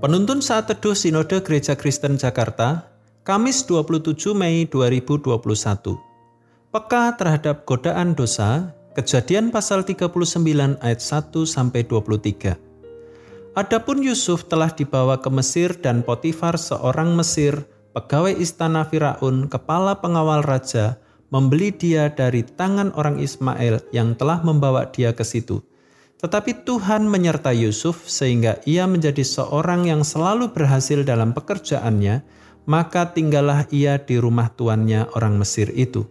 Penuntun saat teduh Sinode Gereja Kristen Jakarta, Kamis 27 Mei 2021. Peka terhadap godaan dosa, Kejadian pasal 39 ayat 1 sampai 23. Adapun Yusuf telah dibawa ke Mesir dan Potifar seorang Mesir, pegawai istana Firaun, kepala pengawal raja, membeli dia dari tangan orang Ismail yang telah membawa dia ke situ. Tetapi Tuhan menyertai Yusuf sehingga ia menjadi seorang yang selalu berhasil dalam pekerjaannya, maka tinggallah ia di rumah tuannya orang Mesir itu.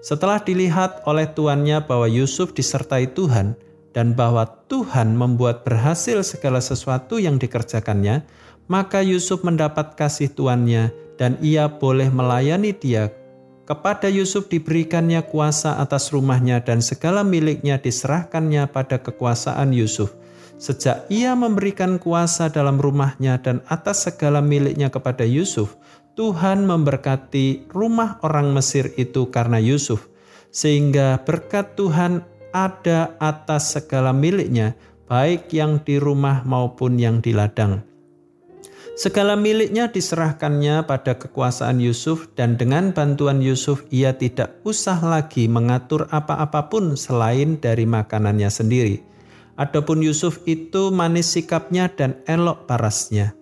Setelah dilihat oleh tuannya bahwa Yusuf disertai Tuhan dan bahwa Tuhan membuat berhasil segala sesuatu yang dikerjakannya, maka Yusuf mendapat kasih tuannya dan ia boleh melayani dia kepada Yusuf diberikannya kuasa atas rumahnya dan segala miliknya diserahkannya pada kekuasaan Yusuf. Sejak ia memberikan kuasa dalam rumahnya dan atas segala miliknya kepada Yusuf, Tuhan memberkati rumah orang Mesir itu karena Yusuf, sehingga berkat Tuhan ada atas segala miliknya, baik yang di rumah maupun yang di ladang. Segala miliknya diserahkannya pada kekuasaan Yusuf dan dengan bantuan Yusuf ia tidak usah lagi mengatur apa-apapun selain dari makanannya sendiri. Adapun Yusuf itu manis sikapnya dan elok parasnya.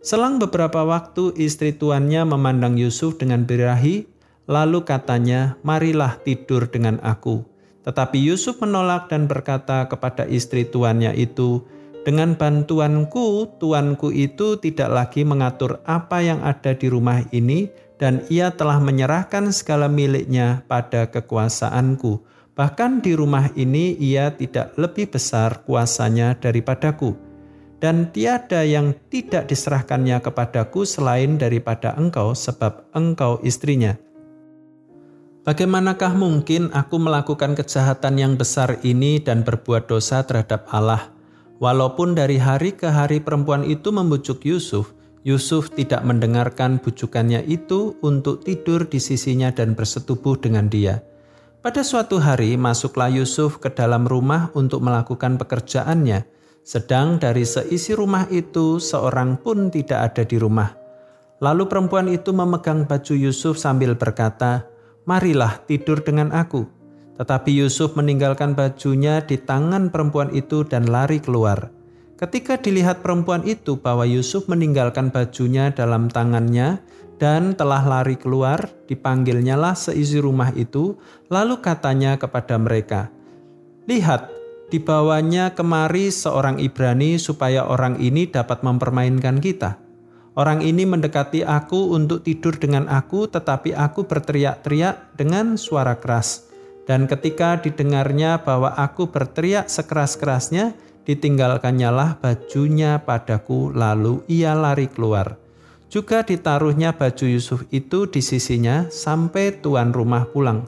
Selang beberapa waktu istri tuannya memandang Yusuf dengan birahi, lalu katanya, "Marilah tidur dengan aku." Tetapi Yusuf menolak dan berkata kepada istri tuannya itu, dengan bantuanku, tuanku itu tidak lagi mengatur apa yang ada di rumah ini, dan ia telah menyerahkan segala miliknya pada kekuasaanku. Bahkan di rumah ini ia tidak lebih besar kuasanya daripadaku. Dan tiada yang tidak diserahkannya kepadaku selain daripada engkau, sebab engkau istrinya. Bagaimanakah mungkin aku melakukan kejahatan yang besar ini dan berbuat dosa terhadap Allah?' Walaupun dari hari ke hari perempuan itu membujuk Yusuf, Yusuf tidak mendengarkan bujukannya itu untuk tidur di sisinya dan bersetubuh dengan dia. Pada suatu hari masuklah Yusuf ke dalam rumah untuk melakukan pekerjaannya, sedang dari seisi rumah itu seorang pun tidak ada di rumah. Lalu perempuan itu memegang baju Yusuf sambil berkata, "Marilah tidur dengan aku." Tetapi Yusuf meninggalkan bajunya di tangan perempuan itu dan lari keluar. Ketika dilihat perempuan itu bahwa Yusuf meninggalkan bajunya dalam tangannya dan telah lari keluar, dipanggilnyalah seisi rumah itu, lalu katanya kepada mereka, Lihat, dibawanya kemari seorang Ibrani supaya orang ini dapat mempermainkan kita. Orang ini mendekati aku untuk tidur dengan aku, tetapi aku berteriak-teriak dengan suara keras. Dan ketika didengarnya bahwa aku berteriak sekeras-kerasnya, ditinggalkannya lah bajunya padaku, lalu ia lari keluar. Juga ditaruhnya baju Yusuf itu di sisinya sampai tuan rumah pulang.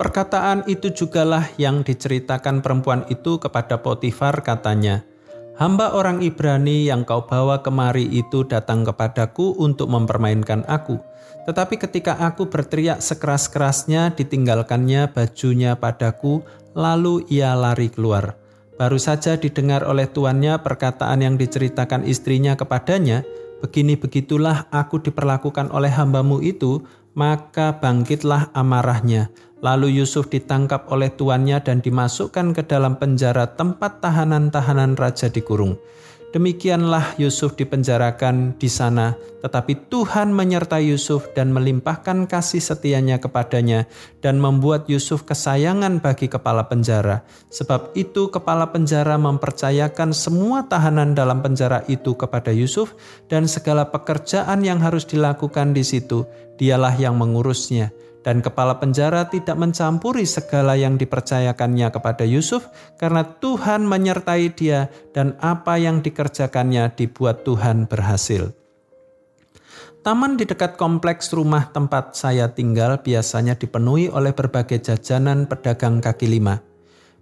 Perkataan itu jugalah yang diceritakan perempuan itu kepada Potifar katanya, Hamba orang Ibrani yang kau bawa kemari itu datang kepadaku untuk mempermainkan aku. Tetapi ketika aku berteriak sekeras-kerasnya, ditinggalkannya bajunya padaku, lalu ia lari keluar. Baru saja didengar oleh tuannya perkataan yang diceritakan istrinya kepadanya, begini begitulah aku diperlakukan oleh hambamu itu, maka bangkitlah amarahnya. Lalu Yusuf ditangkap oleh tuannya dan dimasukkan ke dalam penjara tempat tahanan-tahanan raja dikurung. Demikianlah Yusuf dipenjarakan di sana, tetapi Tuhan menyertai Yusuf dan melimpahkan kasih setianya kepadanya dan membuat Yusuf kesayangan bagi kepala penjara. Sebab itu kepala penjara mempercayakan semua tahanan dalam penjara itu kepada Yusuf dan segala pekerjaan yang harus dilakukan di situ, dialah yang mengurusnya dan kepala penjara tidak mencampuri segala yang dipercayakannya kepada Yusuf karena Tuhan menyertai dia dan apa yang dikerjakannya dibuat Tuhan berhasil. Taman di dekat kompleks rumah tempat saya tinggal biasanya dipenuhi oleh berbagai jajanan pedagang kaki lima.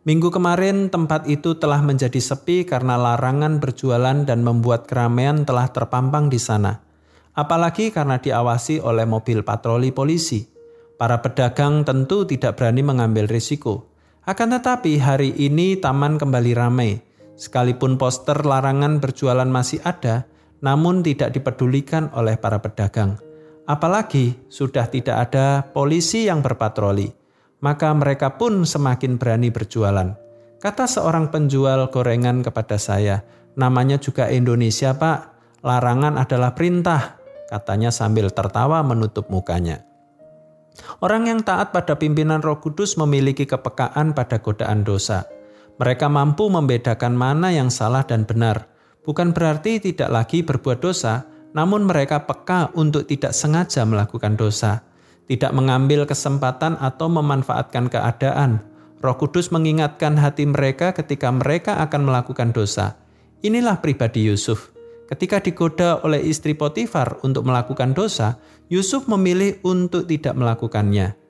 Minggu kemarin tempat itu telah menjadi sepi karena larangan berjualan dan membuat keramaian telah terpampang di sana. Apalagi karena diawasi oleh mobil patroli polisi. Para pedagang tentu tidak berani mengambil risiko. Akan tetapi hari ini taman kembali ramai. Sekalipun poster larangan berjualan masih ada, namun tidak dipedulikan oleh para pedagang. Apalagi sudah tidak ada polisi yang berpatroli, maka mereka pun semakin berani berjualan. Kata seorang penjual gorengan kepada saya, namanya juga Indonesia pak, larangan adalah perintah, katanya sambil tertawa menutup mukanya. Orang yang taat pada pimpinan Roh Kudus memiliki kepekaan pada godaan dosa. Mereka mampu membedakan mana yang salah dan benar. Bukan berarti tidak lagi berbuat dosa, namun mereka peka untuk tidak sengaja melakukan dosa, tidak mengambil kesempatan atau memanfaatkan keadaan. Roh Kudus mengingatkan hati mereka ketika mereka akan melakukan dosa. Inilah pribadi Yusuf. Ketika digoda oleh istri Potifar untuk melakukan dosa, Yusuf memilih untuk tidak melakukannya.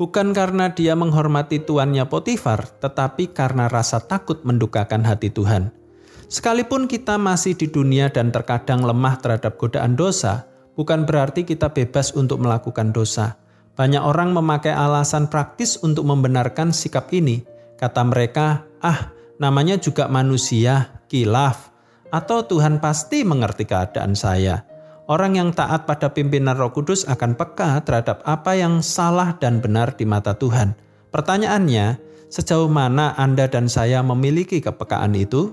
Bukan karena dia menghormati tuannya Potifar, tetapi karena rasa takut mendukakan hati Tuhan. Sekalipun kita masih di dunia dan terkadang lemah terhadap godaan dosa, bukan berarti kita bebas untuk melakukan dosa. Banyak orang memakai alasan praktis untuk membenarkan sikap ini. Kata mereka, "Ah, namanya juga manusia, kilaf, atau Tuhan pasti mengerti keadaan saya. Orang yang taat pada pimpinan Roh Kudus akan peka terhadap apa yang salah dan benar di mata Tuhan. Pertanyaannya, sejauh mana Anda dan saya memiliki kepekaan itu?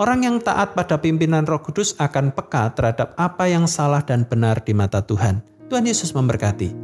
Orang yang taat pada pimpinan Roh Kudus akan peka terhadap apa yang salah dan benar di mata Tuhan. Tuhan Yesus memberkati.